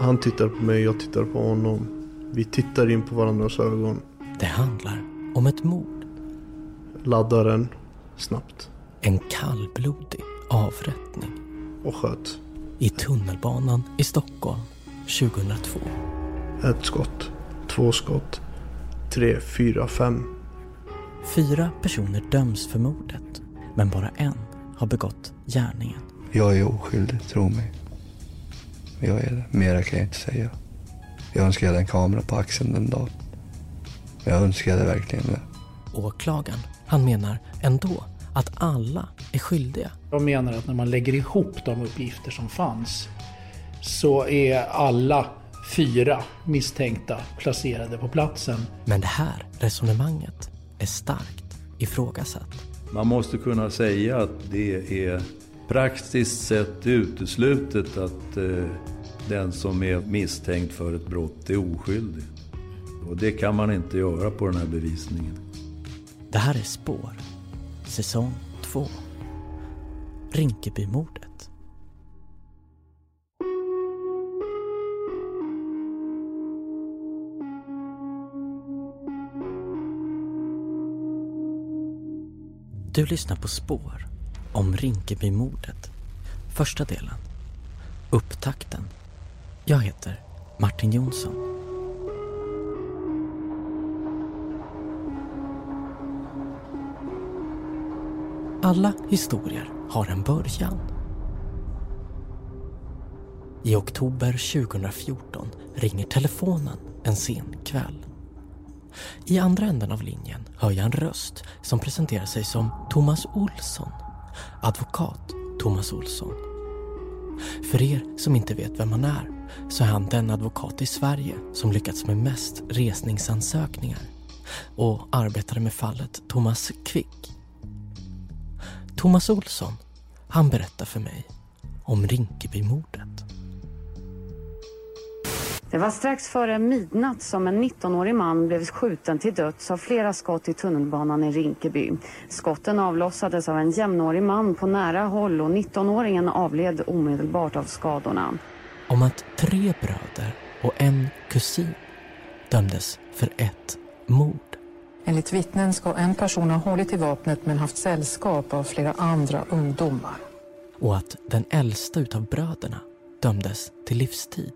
Han tittar på mig, jag tittar på honom. Vi tittar in på varandras ögon. Det handlar om ett mord. Laddar den snabbt. En kallblodig avrättning. Och sköt. I tunnelbanan i Stockholm 2002. Ett skott. Två skott. Tre, fyra, fem. Fyra personer döms för mordet. Men bara en har begått gärningen. Jag är oskyldig, tro mig. Jag är det. Mera kan jag inte säga. Jag önskar jag hade en kamera på axeln den dagen. Jag önskade verkligen det. Åklagaren, han menar ändå att alla är skyldiga. Jag menar att när man lägger ihop de uppgifter som fanns så är alla fyra misstänkta placerade på platsen. Men det här resonemanget är starkt ifrågasatt. Man måste kunna säga att det är praktiskt sett uteslutet att eh, den som är misstänkt för ett brott är oskyldig. Och det kan man inte göra på den här bevisningen. Det här är Spår, säsong 2. Rinkebymordet. Du lyssnar på Spår om Rinkebymordet. Första delen. Upptakten. Jag heter Martin Jonsson. Alla historier har en början. I oktober 2014 ringer telefonen en sen kväll. I andra änden av linjen hör jag en röst som presenterar sig som Thomas Olsson. Advokat Thomas Olsson. För er som inte vet vem han är så är han den advokat i Sverige som lyckats med mest resningsansökningar och arbetade med fallet Thomas Quick. Thomas Olsson, han berättar för mig om Rinkebymordet. Det var strax före midnatt som en 19-årig man blev skjuten till döds av flera skott i tunnelbanan i Rinkeby. Skotten avlossades av en jämnårig man på nära håll och 19-åringen avled omedelbart av skadorna. Om att tre bröder och en kusin dömdes för ett mord. Enligt vittnen ska en person ha hållit i vapnet men haft sällskap av flera andra ungdomar. Och att den äldsta utav bröderna dömdes till livstid.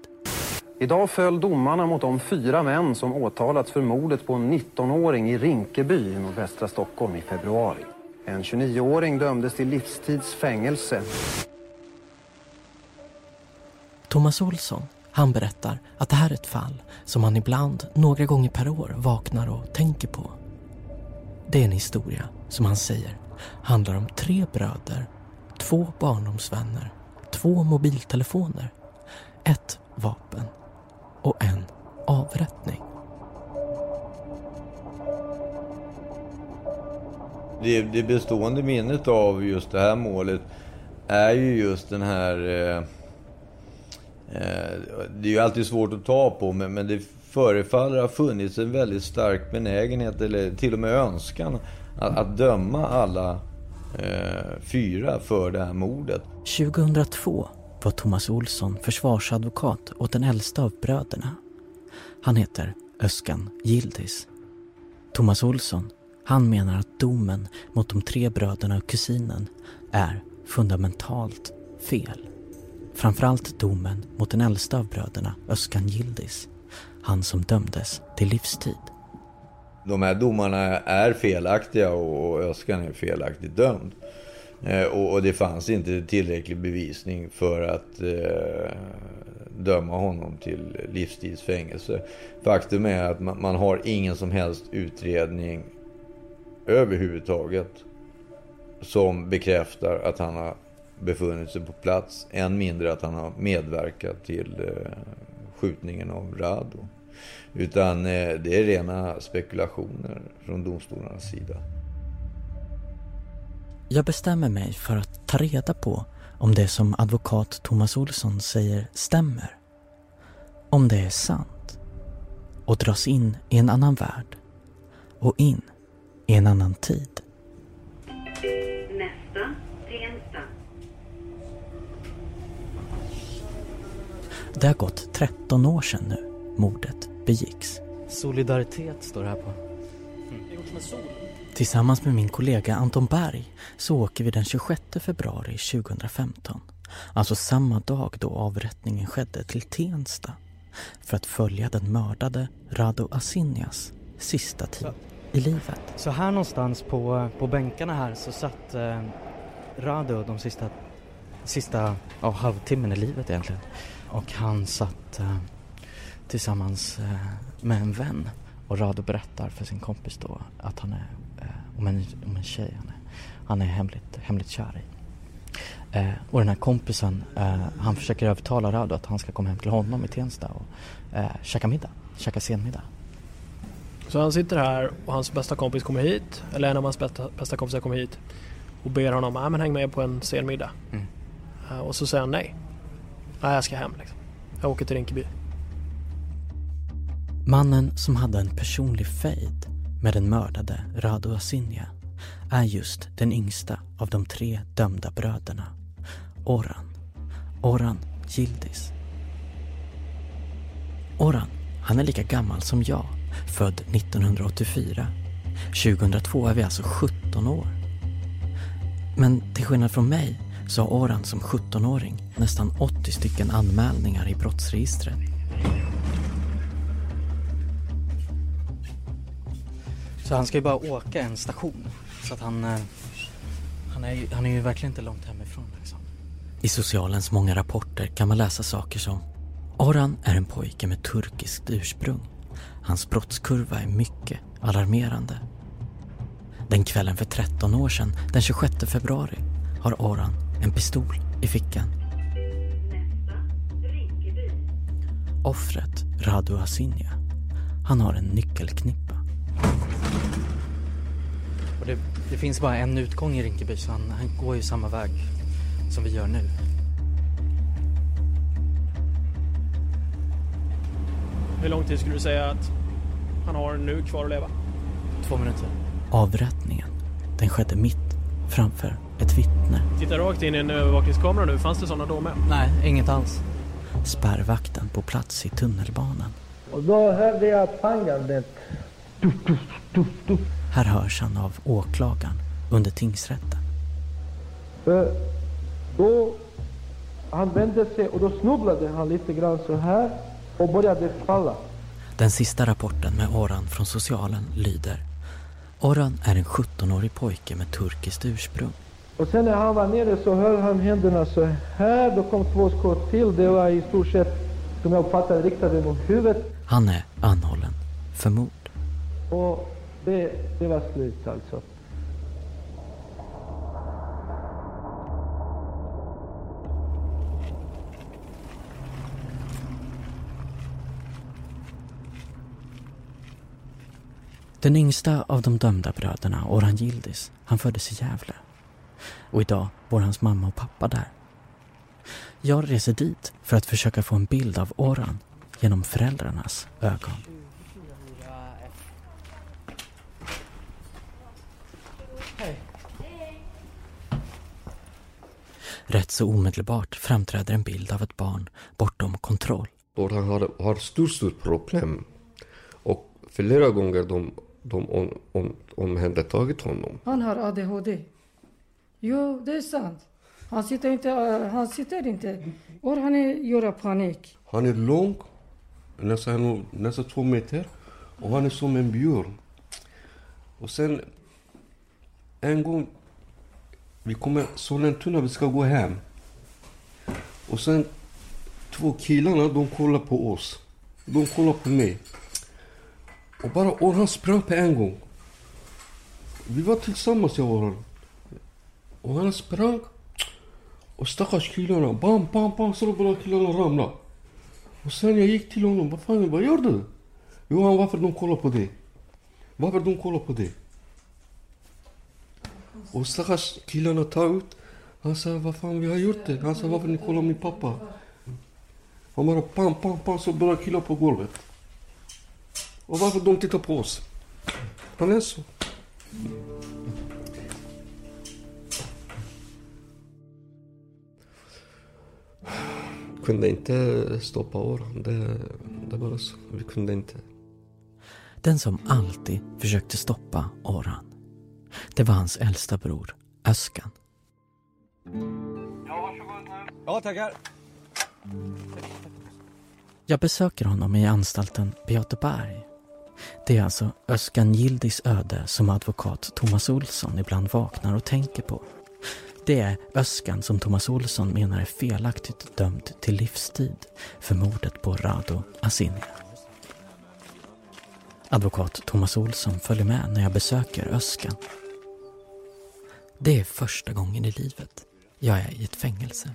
Idag föll domarna mot de fyra män som åtalats för mordet på en 19-åring i Rinkeby i nordvästra Stockholm i februari. En 29-åring dömdes till livstids fängelse. Thomas Olsson, han berättar att det här är ett fall som han ibland, några gånger per år, vaknar och tänker på. Det är en historia som han säger handlar om tre bröder, två barndomsvänner, två mobiltelefoner, ett vapen och en avrättning. Det, det bestående minnet av just det här målet är ju just den här... Eh, eh, det är ju alltid svårt att ta på, men, men det förefaller ha funnits en väldigt stark benägenhet, eller till och med önskan, att, att döma alla eh, fyra för det här mordet. 2002 var Thomas Olsson försvarsadvokat åt den äldsta av bröderna. Han heter Öskan Gildis. Thomas Olsson, han menar att domen mot de tre bröderna och kusinen är fundamentalt fel. Framförallt domen mot den äldsta av bröderna, Öskan Gildis. Han som dömdes till livstid. De här domarna är felaktiga och Öskan är felaktigt dömd. Eh, och, det fanns inte tillräcklig bevisning för att eh, döma honom till livstidsfängelse. Faktum är att man, man, har ingen som helst utredning överhuvudtaget som bekräftar att han har befunnit sig på plats. Än mindre att han har medverkat till eh, skjutningen av Rado. Utan eh, det är rena spekulationer från domstolarnas sida. Jag bestämmer mig för att ta reda på om det som advokat Thomas Olsson säger stämmer. Om det är sant. Och dras in i en annan värld. Och in i en annan tid. Nästa Tensta. Det har gått 13 år sedan nu mordet begicks. Solidaritet står det här på. Tillsammans med min kollega Anton Berg så åker vi den 26 februari 2015, alltså samma dag då avrättningen skedde till Tensta, för att följa den mördade Rado Asinjas sista tid i livet. Så här någonstans på, på bänkarna här så satt eh, Rado de sista, sista ja, halvtimmen i livet egentligen. Och han satt eh, tillsammans eh, med en vän och Rado berättar för sin kompis då att han är eh, om, en, om en tjej han är, han är hemligt, hemligt kär i. Eh, och den här kompisen, eh, han försöker övertala Rado att han ska komma hem till honom i Tensta och eh, käka middag, käka senmiddag. Så han sitter här och hans bästa kompis kommer hit, eller en av hans bästa, bästa kompisar kommer hit och ber honom, att häng med på en sen middag. Mm. Uh, och så säger han nej. Nej, jag ska hem liksom. Jag åker till Rinkeby. Mannen som hade en personlig fejd med den mördade Rado Asinja är just den yngsta av de tre dömda bröderna. Oran. Oran Gildis. Oran, han är lika gammal som jag, född 1984. 2002 är vi alltså 17 år. Men till skillnad från mig så har Oran som 17-åring nästan 80 stycken anmälningar i brottsregistret. Så han ska ju bara åka en station. Så att han, eh, han, är, ju, han är ju verkligen inte långt hemifrån liksom. I socialens många rapporter kan man läsa saker som Orhan är en pojke med turkiskt ursprung. Hans brottskurva är mycket alarmerande. Den kvällen för 13 år sedan, den 26 februari, har Orhan en pistol i fickan. Offret, Radu Asinja, han har en nyckelknippa. Och det, det finns bara en utgång i Rinkeby så han, han går ju samma väg som vi gör nu. Hur lång tid skulle du säga att han har nu kvar att leva? Två minuter. Avrättningen, den skedde mitt framför ett vittne. Titta rakt in i en övervakningskamera nu. Fanns det sådana då med? Nej, inget alls. Spärrvakten på plats i tunnelbanan. Och då hörde jag pangandet. Här hörs han av åklagaren under tingsrätten. För då han vände sig och då snubblade han lite grann så här och började falla. Den sista rapporten med Orhan från socialen lyder Orhan är en 17-årig pojke med turkiskt ursprung. Och sen när han var nere så höll han händerna så här. Då kom två skott till. Det var i stort sett, som jag uppfattade riktade mot huvudet. Han är anhållen för mord. Och det, det var slut alltså. Den yngsta av de dömda bröderna, Orhan Yildiz, han föddes i Gävle. Och idag bor hans mamma och pappa där. Jag reser dit för att försöka få en bild av Orhan genom föräldrarnas ögon. Hej. Rätt så omedelbart framträder en bild av ett barn bortom kontroll. Orhan har, har stort, stort problem. Och flera gånger de, de om, om, omhändertagit honom. Han har ADHD. Jo, det är sant. Han sitter inte, han sitter inte. Och han är, gör panik. Han är lång, nästan, nästan två meter. Och han är som en björn. Och sen en gång, vi kommer Sollentuna, vi ska gå hem. Och sen två killarna, de kollar på oss. De kollar på mig. Och bara Orhan sprang på en gång. Vi var tillsammans jag och Orhan. Och han sprang. Och stackars killarna, bam, bam, bam, så bara killarna ramlade. Och sen jag gick till honom, vad fan, vad gör du? Jo, han, varför de kollar på dig? Varför de kollar på dig? Och stackars killarna tar ut. Han sa, vad fan vi har gjort det? Han sa, varför ni kollar min pappa? Han bara, pam, pam, pam, så börjar killar på golvet. Och varför de tittar på oss? Han är så. kunde inte stoppa Orhan. Det, det var så. Vi kunde inte. Den som alltid försökte stoppa Orhan. Det var hans äldsta bror, Öskan. Ja, tackar. Jag besöker honom i anstalten Beateberg. Det är alltså Öskan Gildis öde som advokat Thomas Olsson ibland vaknar och tänker på. Det är Öskan som Thomas Olsson menar är felaktigt dömd till livstid för mordet på Rado Asinja. Advokat Thomas Olsson följer med när jag besöker Öskan. Det är första gången i livet jag är i ett fängelse.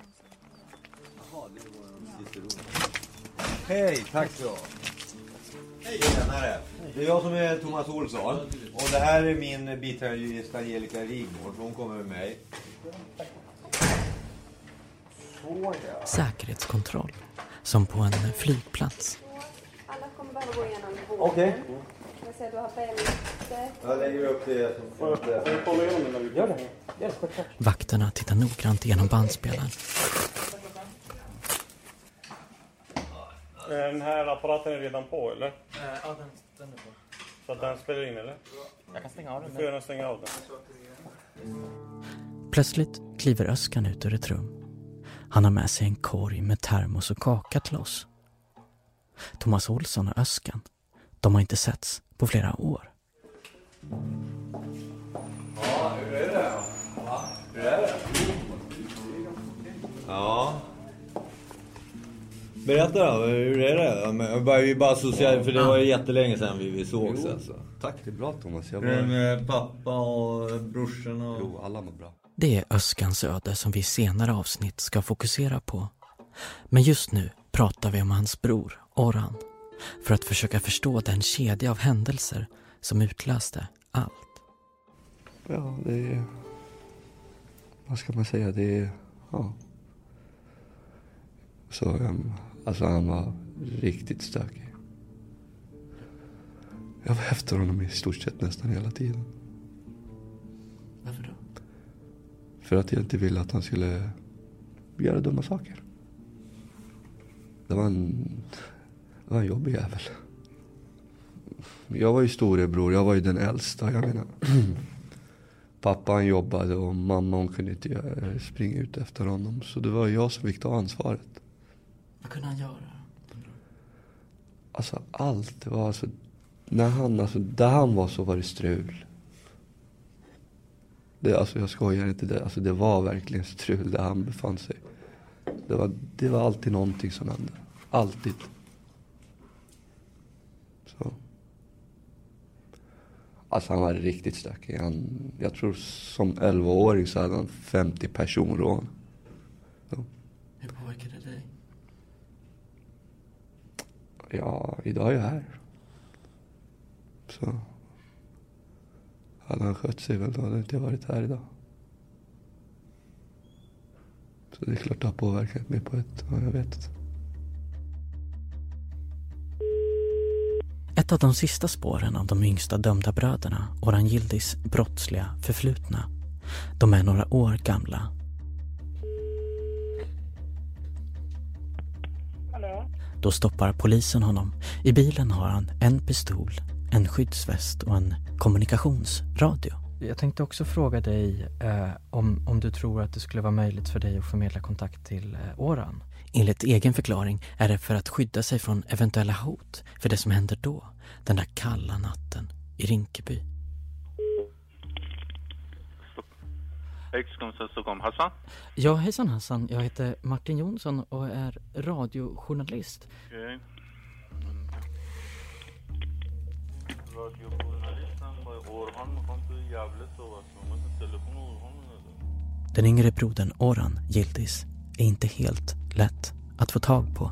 Hej, tack så Hej. Tjenare. Det är jag som är Thomas Olsson. Och det här är min biträdande jurist Angelica Rigmor. Hon kommer med mig. Säkerhetskontroll, som på en flygplats. Alla kommer behöva gå igenom. Okej. Jag att du har bälte. Jag lägger upp det som... Får jag kolla igenom den? Gör det. Gör det, Vakterna tittar noggrant igenom bandspelaren. Den här apparaten är redan på eller? Ja, den, den är på. Så att den spelar in eller? Jag kan stänga av den. Du får gärna stänga av den. Plötsligt kliver Öskan ut ur ett rum. Han har med sig en korg med termos och kaka till oss. Thomas Olsson och Öskan, de har inte setts på flera år. Ja, hur är det? Ja, hur är det? Ja. Berätta då, hur är det? Jag bara, vi bara social, för det var ju jättelänge sedan vi, vi sågs alltså. Tack, det är bra Thomas. Jag var... med pappa och brorsorna? Och... Jo, alla mår bra. Det är Öskans öde som vi i senare avsnitt ska fokusera på. Men just nu pratar vi om hans bror, Orhan. För att försöka förstå den kedja av händelser som utlöste allt. Ja, det är... Vad ska man säga? Det är... Ja. Så, um, alltså han var riktigt stökig. Jag var efter honom i stort sett nästan hela tiden. Varför då? För att jag inte ville att han skulle göra dumma saker. Det var en, en jobbig jävel. Jag var ju storebror, jag var ju den äldsta. Jag menar. Pappa han jobbade och mamma hon kunde inte göra- springa ut efter honom. Så det var jag som fick ta ansvaret. Vad kunde han göra? Alltså allt. Det var alltså, när han, alltså, där han var så var det strul. Det, alltså jag skojar inte. Det, alltså, det var verkligen strul där han befann sig. Det var, det var alltid någonting som hände. Alltid. Så. Alltså han var riktigt stökig. Han, jag tror som 11-åring så hade han 50 personrån. Hur påverkade det dig? Ja, idag är jag här. Så. Hade han skött sig väl då hade inte jag varit här idag. Så det är klart det har påverkat mig på ett, ja, jag vet. Ett av de sista spåren av de yngsta dömda bröderna, Orhan Yildiz brottsliga förflutna. De är några år gamla. Då stoppar polisen honom. I bilen har han en pistol, en skyddsväst och en kommunikationsradio. Jag tänkte också fråga dig eh, om, om du tror att det skulle vara möjligt för dig att förmedla kontakt till eh, Oran. Enligt egen förklaring är det för att skydda sig från eventuella hot för det som händer då, den där kalla natten i Rinkeby. Ja, hejsan Hassan. Jag heter Martin Jonsson och är radiojournalist. Okay. Den yngre brodern Orhan Gildis är inte helt lätt att få tag på.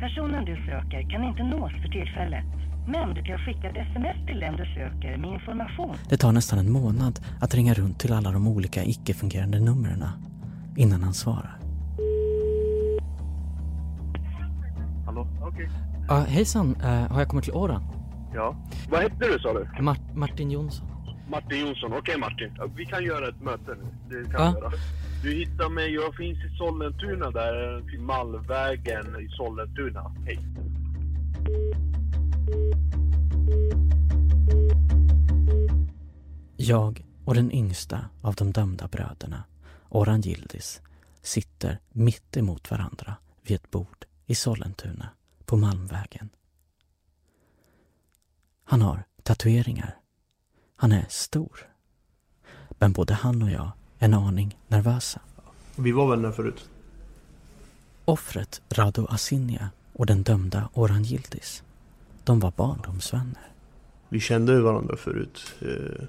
Personen du söker kan inte nås för tillfället. Men du kan skicka ett sms till den du söker med information. Det tar nästan en månad att ringa runt till alla de olika icke-fungerande numren innan han svarar. Hallå? Okej. Ja, hejsan. Eh, har jag kommit till Oran? Ja. Vad hette du sa du? Mart- Martin Jonsson. Martin Jonsson. Okej Martin, Ja, vi kan göra ett möte nu. Det kan vi göra. Du hittar mig, jag finns i Sollentuna där, till Mallvägen i Sollentuna. Hej. Jag och den yngsta av de dömda bröderna, Orhan Yildiz, sitter mitt emot varandra vid ett bord i Sollentuna på Malmvägen. Han har tatueringar. Han är stor. Men både han och jag en aning nervösa. Vi var vänner förut. Offret Rado Asinja och den dömda Orhan Yildiz, de var barndomsvänner. Vi kände varandra förut. eh,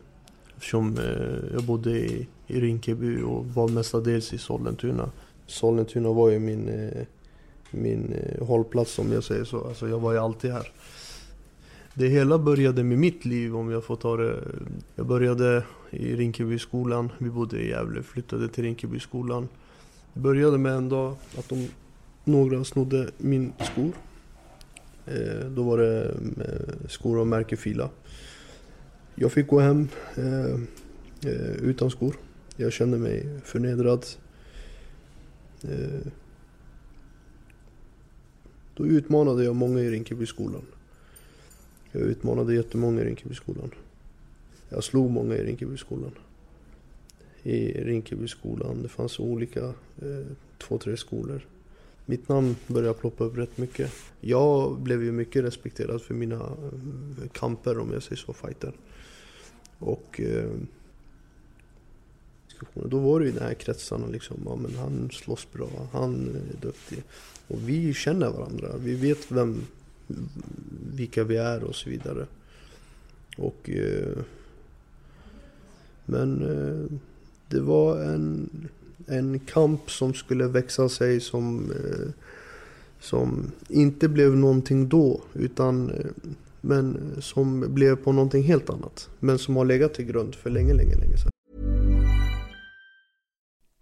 Eftersom eh, jag bodde i, Rinkeby och var mestadels i Sollentuna. Sollentuna var ju min, eh, min hållplats om jag säger så. Alltså jag var ju alltid här. Det hela började med mitt liv om jag får ta det. Jag började i Rinkebyskolan. Vi bodde i Gävle, flyttade till Rinkebyskolan. Det började med en dag att de, några snodde min skor. Eh, då var det eh, skor av märke Fila. Jag fick gå hem eh, eh, utan skor. Jag kände mig förnedrad. Eh, då utmanade jag många i Rinkebyskolan. Jag utmanade jättemånga i Rinkebyskolan. Jag slog många i Rinkebyskolan. I Rinkebyskolan, det fanns olika, eh, två, tre skolor. Mitt namn började ploppa upp rätt mycket. Jag blev ju mycket respekterad för mina eh, kamper, om jag säger så, fighter. Och eh, då var det ju den här kretsarna liksom, ja men han slåss bra, han är duktig. Och vi känner varandra, vi vet vem, vilka vi är och så vidare. Och eh, men eh, det var en, en kamp som skulle växa sig som, eh, som inte blev någonting då utan eh, men som blev på någonting helt annat. Men som har legat till grund för länge, länge, länge sedan.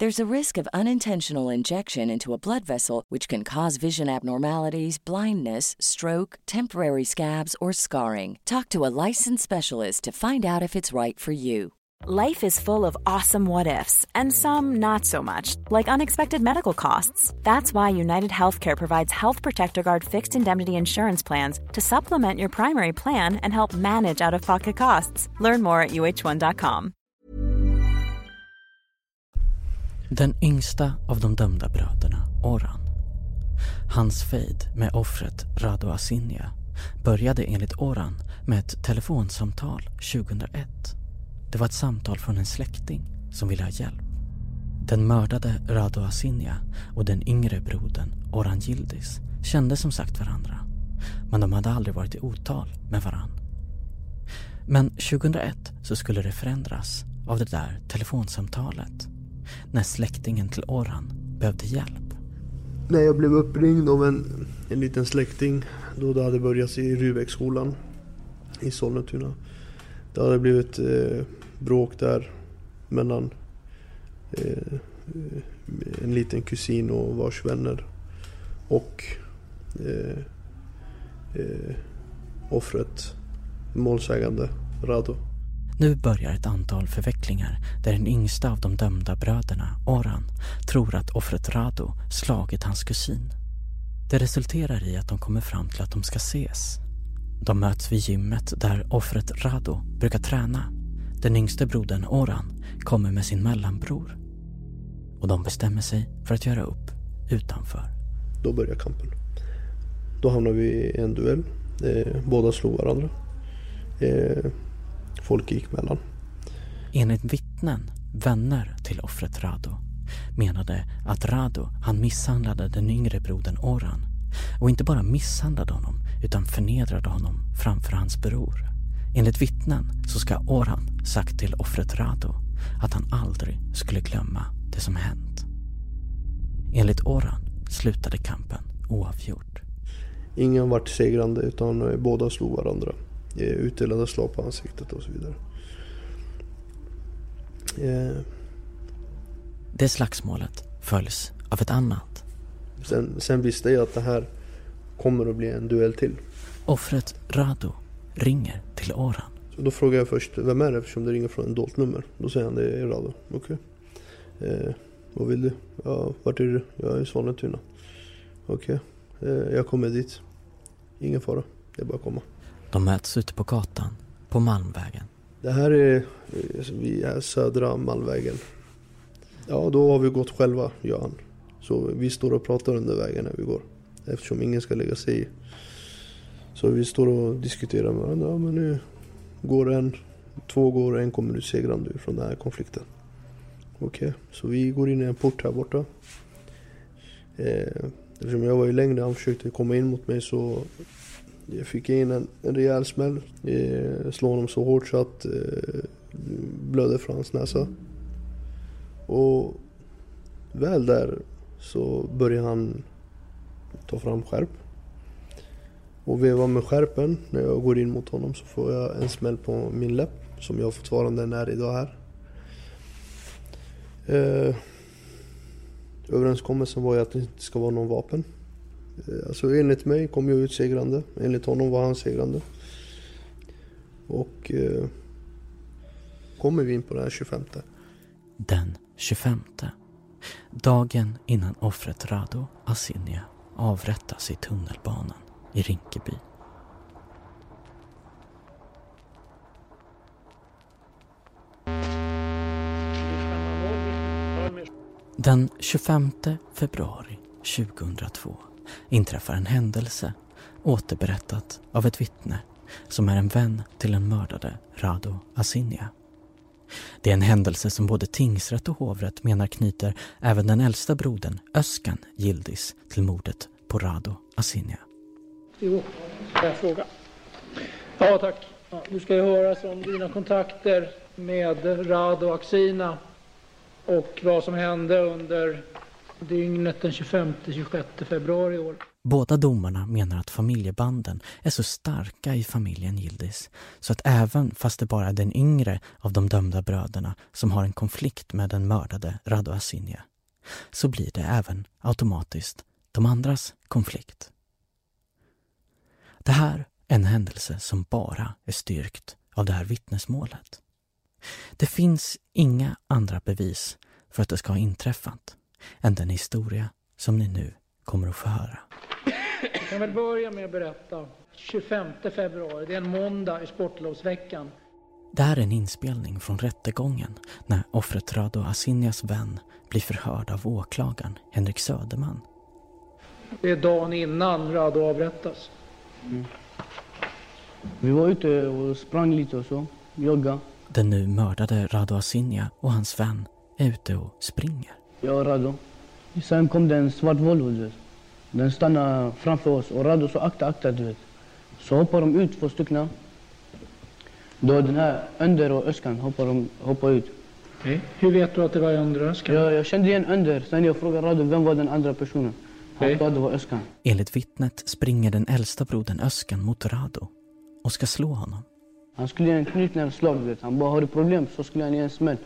There's a risk of unintentional injection into a blood vessel, which can cause vision abnormalities, blindness, stroke, temporary scabs, or scarring. Talk to a licensed specialist to find out if it's right for you. Life is full of awesome what ifs, and some not so much, like unexpected medical costs. That's why United Healthcare provides Health Protector Guard fixed indemnity insurance plans to supplement your primary plan and help manage out of pocket costs. Learn more at uh1.com. Den yngsta av de dömda bröderna, Oran. Hans fejd med offret Rado Asinja började enligt Oran med ett telefonsamtal 2001. Det var ett samtal från en släkting som ville ha hjälp. Den mördade Rado Asinja och den yngre brodern Oran Gildis kände som sagt varandra. Men de hade aldrig varit i otal med varann. Men 2001 så skulle det förändras av det där telefonsamtalet. När släktingen till Orhan behövde hjälp. När jag blev uppringd av en, en liten släkting då det hade börjat i Rubäcksskolan i Sollentuna. Det hade blivit eh, bråk där mellan eh, en liten kusin och vars vänner och eh, eh, offret, målsägande Rado. Nu börjar ett antal förvecklingar där den yngsta av de dömda bröderna, Oran, tror att offret Rado slagit hans kusin. Det resulterar i att de kommer fram till att de ska ses. De möts vid gymmet där offret Rado brukar träna. Den yngste brodern Oran kommer med sin mellanbror. Och de bestämmer sig för att göra upp utanför. Då börjar kampen. Då hamnar vi i en duell. Eh, båda slog varandra. Eh, folk gick mellan. Enligt vittnen, vänner till offret Rado, menade att Rado han misshandlade den yngre brodern Oran. Och inte bara misshandlade honom, utan förnedrade honom framför hans bror. Enligt vittnen så ska Oran sagt till offret Rado att han aldrig skulle glömma det som hänt. Enligt Oran slutade kampen oavgjort. Ingen vart segrande utan båda slog varandra. Eh, Utdelade slag på ansiktet och så vidare. Eh, Det slagsmålet följs av ett annat. Sen, sen visste jag att det här kommer att bli en duell till. Offret Rado ringer till Oran. Så då frågar jag först, vem är det eftersom det ringer från ett dolt nummer? Då säger han, det är Rado. Okej. Eh, vad vill du? Ja, vart är du? Jag är i Sollentuna. Okej, eh, jag kommer dit. Ingen fara, det är bara att komma. De möts ute på gatan, på Malmvägen. Det här är, alltså, vi är södra Malmvägen. Ja, då har vi gått själva, Johan. Så vi står och pratar under vägen när vi går. Eftersom ingen ska lägga sig i. Så vi står och diskuterar med varandra. Ja, men nu går en, två går, en kommer ut segrande ur från den här konflikten. Okej, så vi går in i en port här borta. Eh, eftersom jag var ju längre, han försökte komma in mot mig så jag fick in en, en rejäl smäll. Jag slog honom så hårt så att eh, blödde från hans näsa. Och väl där så började han ta fram skärp. Och veva med skärpen. När jag går in mot honom så får jag en smäll på min läpp som jag fortfarande är idag här. Eh, överenskommelsen var ju att det inte ska vara någon vapen. Eh, alltså enligt mig kom jag ut segrande. Enligt honom var han segrande. Och eh, kommer vi in på den här 25. Den 25. Dagen innan offret Rado Asinia avrättas i tunnelbanan i Rinkeby. Den 25 februari 2002 inträffar en händelse återberättat av ett vittne som är en vän till den mördade Rado Asinia. Det är en händelse som både tingsrätt och hovrätt menar knyter även den äldsta brodern Öskan Gildis till mordet på Rado Asinia. Jo, får jag fråga? Ja, tack. Ja, du ska ju höras om dina kontakter med Rado Axina och vad som hände under dygnet den 25-26 februari i år. Båda domarna menar att familjebanden är så starka i familjen Gildis så att även fast det bara är den yngre av de dömda bröderna som har en konflikt med den mördade Rado Asinje så blir det även automatiskt de andras konflikt. Det här är en händelse som bara är styrkt av det här vittnesmålet. Det finns inga andra bevis för att det ska ha inträffat än den historia som ni nu kommer att få höra. Jag kan väl börja med att berätta. 25 februari, det är en måndag i sportlovsveckan. Det här är en inspelning från rättegången när offret Rado Asinjas vän blir förhörd av åklagaren Henrik Söderman. Det är dagen innan Rado avrättas. Vi var ute och sprang lite och så, jogga. Den nu mördade Rado Asinja och hans vän är ute och springer. Jag och Rado. Sen kom det en svart Volvo, du vet. Den stannade framför oss och Rado sa akta, akta, du vet. Så hoppar de ut, två stycken. Då den här Önder och Öskan hoppar, de, hoppar ut. Okej. Hur vet du att det var Önder och Öskan? Jag, jag kände igen Önder. Sen jag frågade Rado, vem var den andra personen? Han Okej. sa det var Öskan. Enligt vittnet springer den äldsta brodern Öskan mot Rado och ska slå honom. Han skulle ge en knytnävsslag, du vet. Han bara, har du problem så skulle han ge en smäll.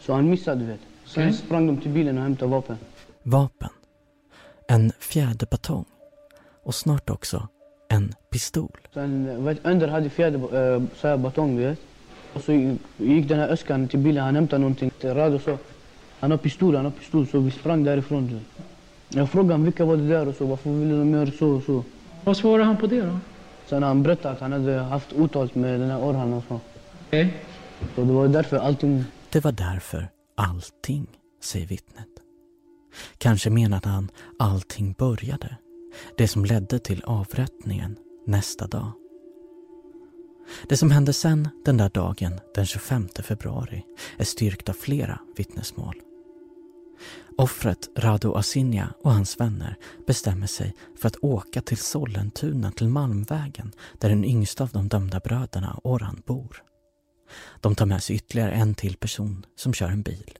Så han missade, du vet. Sen Okej. sprang de till bilen och hämtade vapen. Vapen, en fjäderbatong och snart också en pistol. Sen, vet, Önder hade fjäder, äh, så här batong, du vet. Och så gick den här Öskan till bilen, han hämtade någonting. Rado sa, han har pistol, han har pistol. Så vi sprang därifrån. Du. Jag frågade honom, vilka var det där och så, varför ville de göra så och så. Vad svarade han på det då? Sen han berättade att han hade haft otalt med den här Orhan och så. Okej. Så det var därför allting... Det var därför allting, säger vittnet. Kanske menade han allting började. Det som ledde till avrättningen nästa dag. Det som hände sen den där dagen den 25 februari är styrkt av flera vittnesmål. Offret Rado Asinja och hans vänner bestämmer sig för att åka till Sollentuna till Malmvägen där den yngsta av de dömda bröderna, Orhan, bor. De tar med sig ytterligare en till person som kör en bil.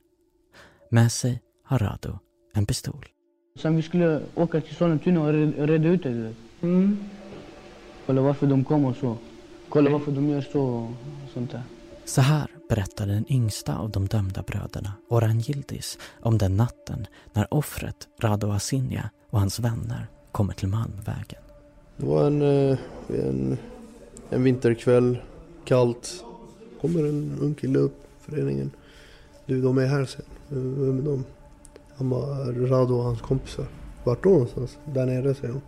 Med sig har Rado en pistol. Sen vi skulle åka till Sollentuna och red- reda ut det. Mm. Kolla varför de kom och så. Kolla varför de gör så och sånt där. Så här berättar den yngsta av de dömda bröderna, Orhan Yildiz, om den natten när offret Rado Asinja och hans vänner kommer till Malmvägen. Det var en, eh, en, en vinterkväll, kallt. Kommer en ung kille upp, föreningen. Du, de är här sen. Vem är de? Han var Rado och hans kompisar. Vart då någonstans? Där nere, säger de.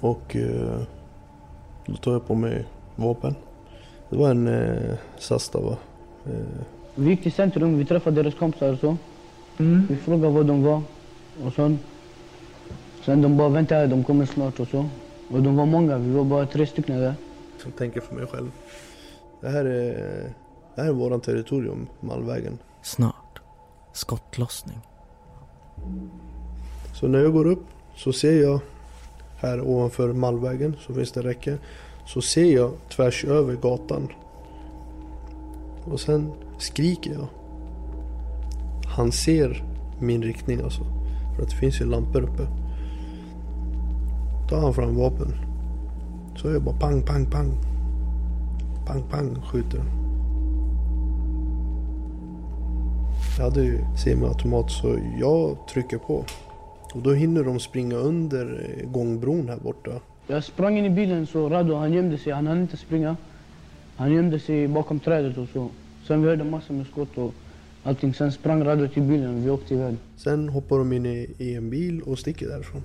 Och eh, då tar jag på mig vapen. Det var en eh, Sastava. Eh, Vi gick till centrum, vi träffade deras kompisar och så. Vi frågade var de var och så. Sen de bara vänta här, de kommer snart och så. Och de var många, vi var bara tre stycken där. som tänker för mig själv. Det här är, det här är våran territorium, Malmvägen. Snart. Skottlossning. Så när jag går upp så ser jag här ovanför Malmvägen så finns det räcke. Så ser jag tvärs över gatan. Och sen skriker jag. Han ser min riktning alltså. För att det finns ju lampor uppe. Tar han fram vapen. Så jag bara pang, pang, pang. Pang, pang skjuter. Jag hade ju semiautomat så jag trycker på. Och då hinner de springa under eh, gångbron här borta. Jag sprang in i bilen så Rado han gömde sig, han hann inte springa. Han gömde sig bakom trädet och så. Sen vi hörde massor med skott och allting. Sen sprang Rado till bilen och vi åkte iväg. Sen hoppar de in i, i en bil och sticker därifrån.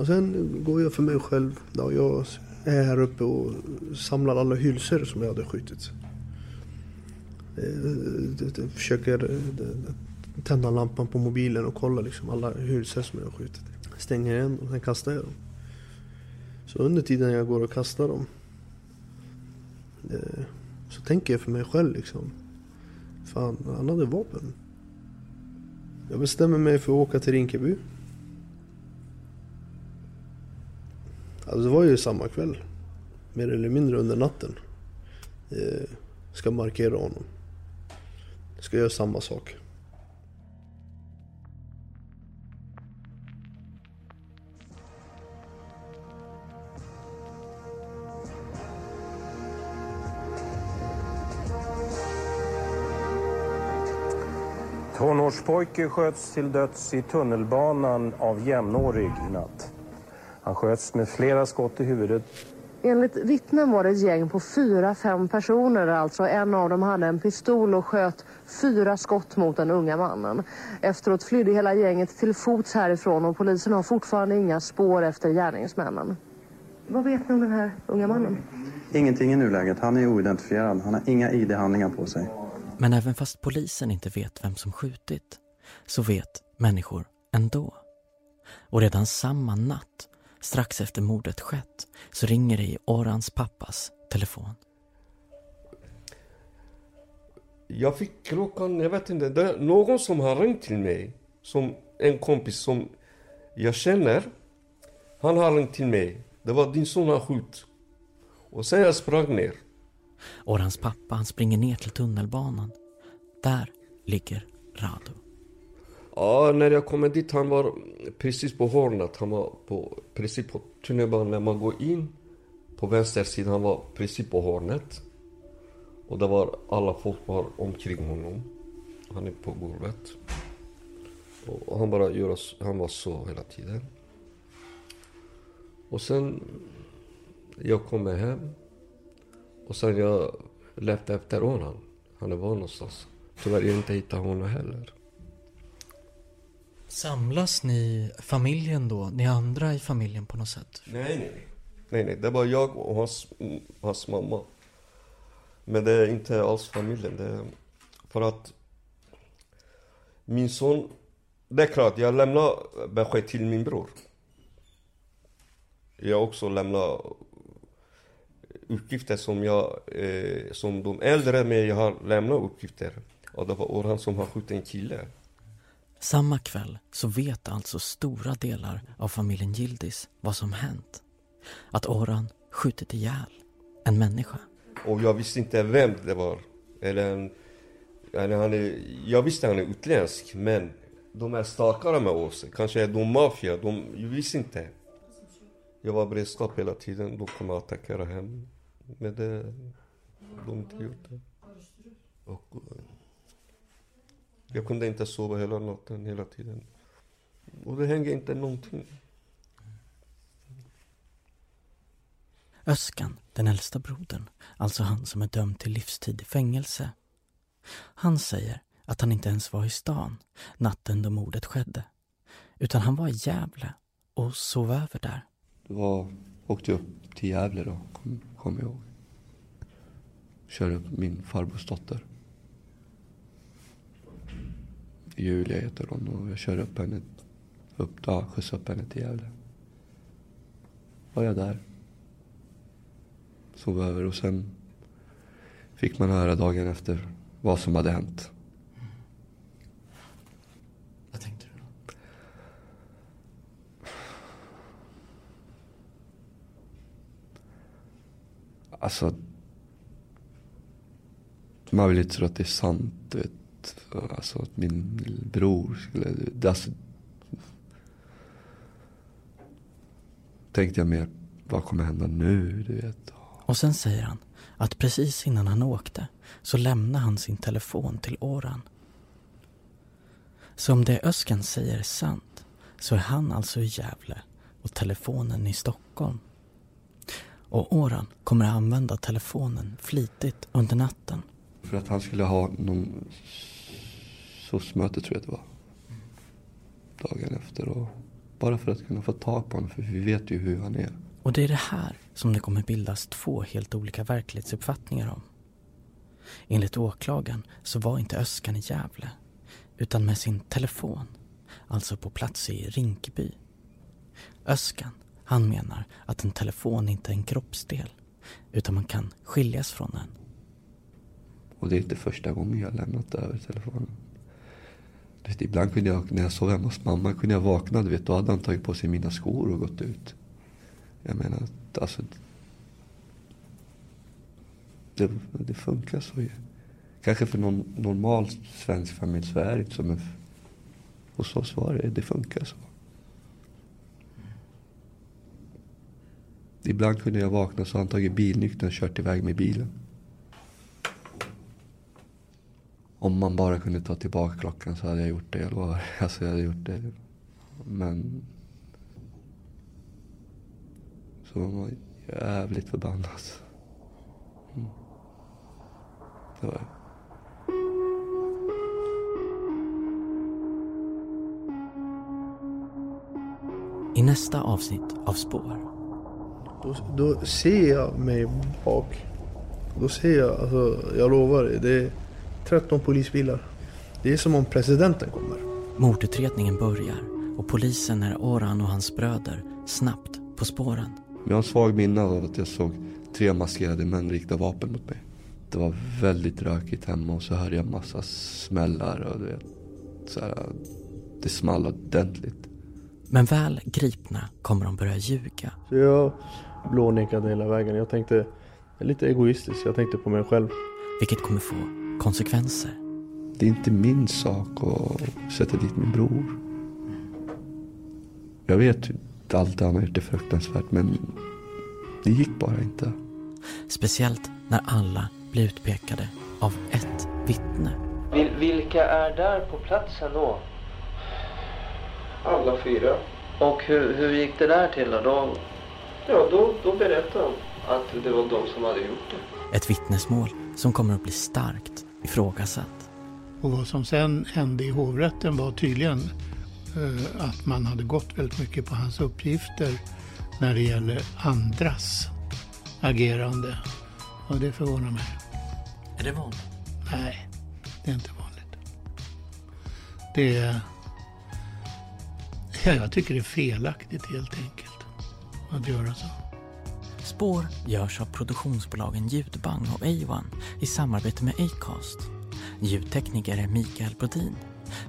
Och sen går jag för mig själv. Då jag är här uppe och samlar alla hylsor som jag hade skjutit. Jag Försöker tända lampan på mobilen och kolla liksom alla hylsor som jag har skjutit. Stänger igen och sen kastar jag dem. Så under tiden jag går och kastar dem så tänker jag för mig själv liksom. Fan, han hade vapen. Jag bestämmer mig för att åka till Rinkeby. Alltså det var ju samma kväll. Mer eller mindre under natten. Eh, ska markera honom. Ska göra samma sak. Tonårspojke sköts till döds i tunnelbanan av jämnårig i natt. Han sköts med flera skott i huvudet. Enligt vittnen var det ett gäng på fyra, fem personer. Alltså en av dem hade en pistol och sköt fyra skott mot den unga mannen. Efteråt flydde hela gänget till fots härifrån och polisen har fortfarande inga spår efter gärningsmännen. Vad vet ni om den här unga mannen? Ingenting i nuläget. Han är oidentifierad. Han har inga ID-handlingar på sig. Men även fast polisen inte vet vem som skjutit så vet människor ändå. Och redan samma natt, strax efter mordet skett, så ringer det i Orans pappas telefon. Jag fick klockan, jag vet inte, det är någon som har ringt till mig. Som en kompis som jag känner. Han har ringt till mig. Det var din son har skjut. Och sen jag sprang ner. Orans pappa han springer ner till tunnelbanan. Där ligger Rado. Ja, när jag kommer dit, han var precis på hörnet. Han var på, precis på tunnelbanan. När man går in på vänster sida, han var precis på hörnet. Och det var alla folk var omkring honom. Han är på golvet. Och han bara gör, han var så hela tiden. Och sen, jag kommer hem. Och sen jag letade efter honom. Han var någonstans. Tyvärr jag inte hittade honom heller. Samlas ni, familjen då, ni andra i familjen på något sätt? Nej, nej. Nej, nej. Det var jag och hans, hans mamma. Men det är inte alls familjen. Det är för att Min son, det är klart, jag lämnar besked till min bror. Jag också lämnar uppgifter som jag, eh, som de äldre med jag har lämnat uppgifter. Och det var Orhan som har skjutit en kille. Samma kväll så vet alltså stora delar av familjen Gildis vad som hänt. Att Orhan skjutit ihjäl en människa. Och jag visste inte vem det var. Eller, en, eller han är, jag visste han är utländsk, men de är starkare med oss. Kanske är de maffia, de, jag visste inte. Jag var beredskap hela tiden, de kommer att attackera hem. Men det, de har inte gjort det. Och, jag kunde inte sova hela natten, hela tiden. Och det hänger inte någonting. Öskan, den äldsta brodern, alltså han som är dömd till livstid i fängelse. Han säger att han inte ens var i stan natten då mordet skedde. Utan han var i Gävle och sov över där. Det var, åkte upp till Gävle då, kommer kom jag ihåg. Körde upp min farbrors dotter. Julia heter hon och jag körde upp henne, upp, ja, skjutsade upp henne till Gävle. Var jag där. Sov över och sen fick man höra dagen efter vad som hade hänt. Vad tänkte du då? Alltså. Man vill inte tro att det är sant. Du vet. Alltså att min bror skulle... Alltså, tänkte jag mer, vad kommer hända nu? Du vet. Och sen säger han att precis innan han åkte så lämnade han sin telefon till Oran. Så om det Öskan säger är sant så är han alltså i Gävle och telefonen i Stockholm. Och Oran kommer att använda telefonen flitigt under natten. För att han skulle ha någon SOS-möte tror jag det var. Dagen efter. Och bara för att kunna få tag på honom. För vi vet ju hur han är. Och det är det här som det kommer bildas två helt olika verklighetsuppfattningar om. Enligt åklagaren så var inte Öskan i Gävle utan med sin telefon, alltså på plats i Rinkeby. Öskan, han menar att en telefon inte är en kroppsdel utan man kan skiljas från den. Och det är inte första gången jag har lämnat över telefonen. Vet, ibland kunde jag, när jag sov hemma hos mamma, kunde jag vakna, du vet, då hade han tagit på sig mina skor och gått ut. Jag menar, alltså. Det, det funkar så ju. Kanske för någon normal svensk familj så är det inte så, men hos oss var det, det funkar så. Ibland kunde jag vakna så han tagit bilnyckeln och kört iväg med bilen. Om man bara kunde ta tillbaka klockan så hade jag gjort det, jag lovar. Alltså jag hade gjort det. Men... Så man var jävligt förbannad. Mm. Det var jag. I nästa avsnitt av Spår. Då, då ser jag mig bak. Då ser jag, alltså jag lovar dig, det är 13 polisbilar. Det är som om presidenten kommer. Mordutredningen börjar och polisen är Oran och hans bröder snabbt på spåren. Jag har en svag minne av att jag såg tre maskerade män rikta vapen mot mig. Det var väldigt rökigt hemma och så hörde jag massa smällar och du vet. Så här, det small ordentligt. Men väl gripna kommer de börja ljuga. Så jag blånekade hela vägen. Jag tänkte, jag är lite egoistisk, jag tänkte på mig själv. Vilket kommer få konsekvenser. Det är inte min sak att sätta dit min bror. Jag vet att allt han har gjort är fruktansvärt men det gick bara inte. Speciellt när alla blir utpekade av ett vittne. Vil, vilka är där på platsen då? Alla fyra. Och hur, hur gick det där till då? då? Ja, då, då berättade de att det var de som hade gjort det. Ett vittnesmål som kommer att bli starkt ifrågasatt. Och vad som sen hände i hovrätten var tydligen eh, att man hade gått väldigt mycket på hans uppgifter när det gäller andras agerande. Och det förvånar mig. Är det vanligt? Nej, det är inte vanligt. Det är... Ja, jag tycker det är felaktigt helt enkelt att göra så. Spår görs av produktionsbolagen Ljudbang och A1 i samarbete med Acast. Ljudtekniker är Mikael Brodin.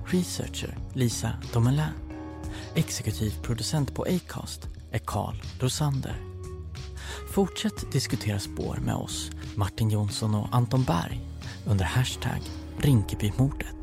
Researcher Lisa Domelin. Exekutiv producent på Acast är Carl Rosander. Fortsätt diskutera spår med oss, Martin Jonsson och Anton Berg under hashtag Rinkebymordet.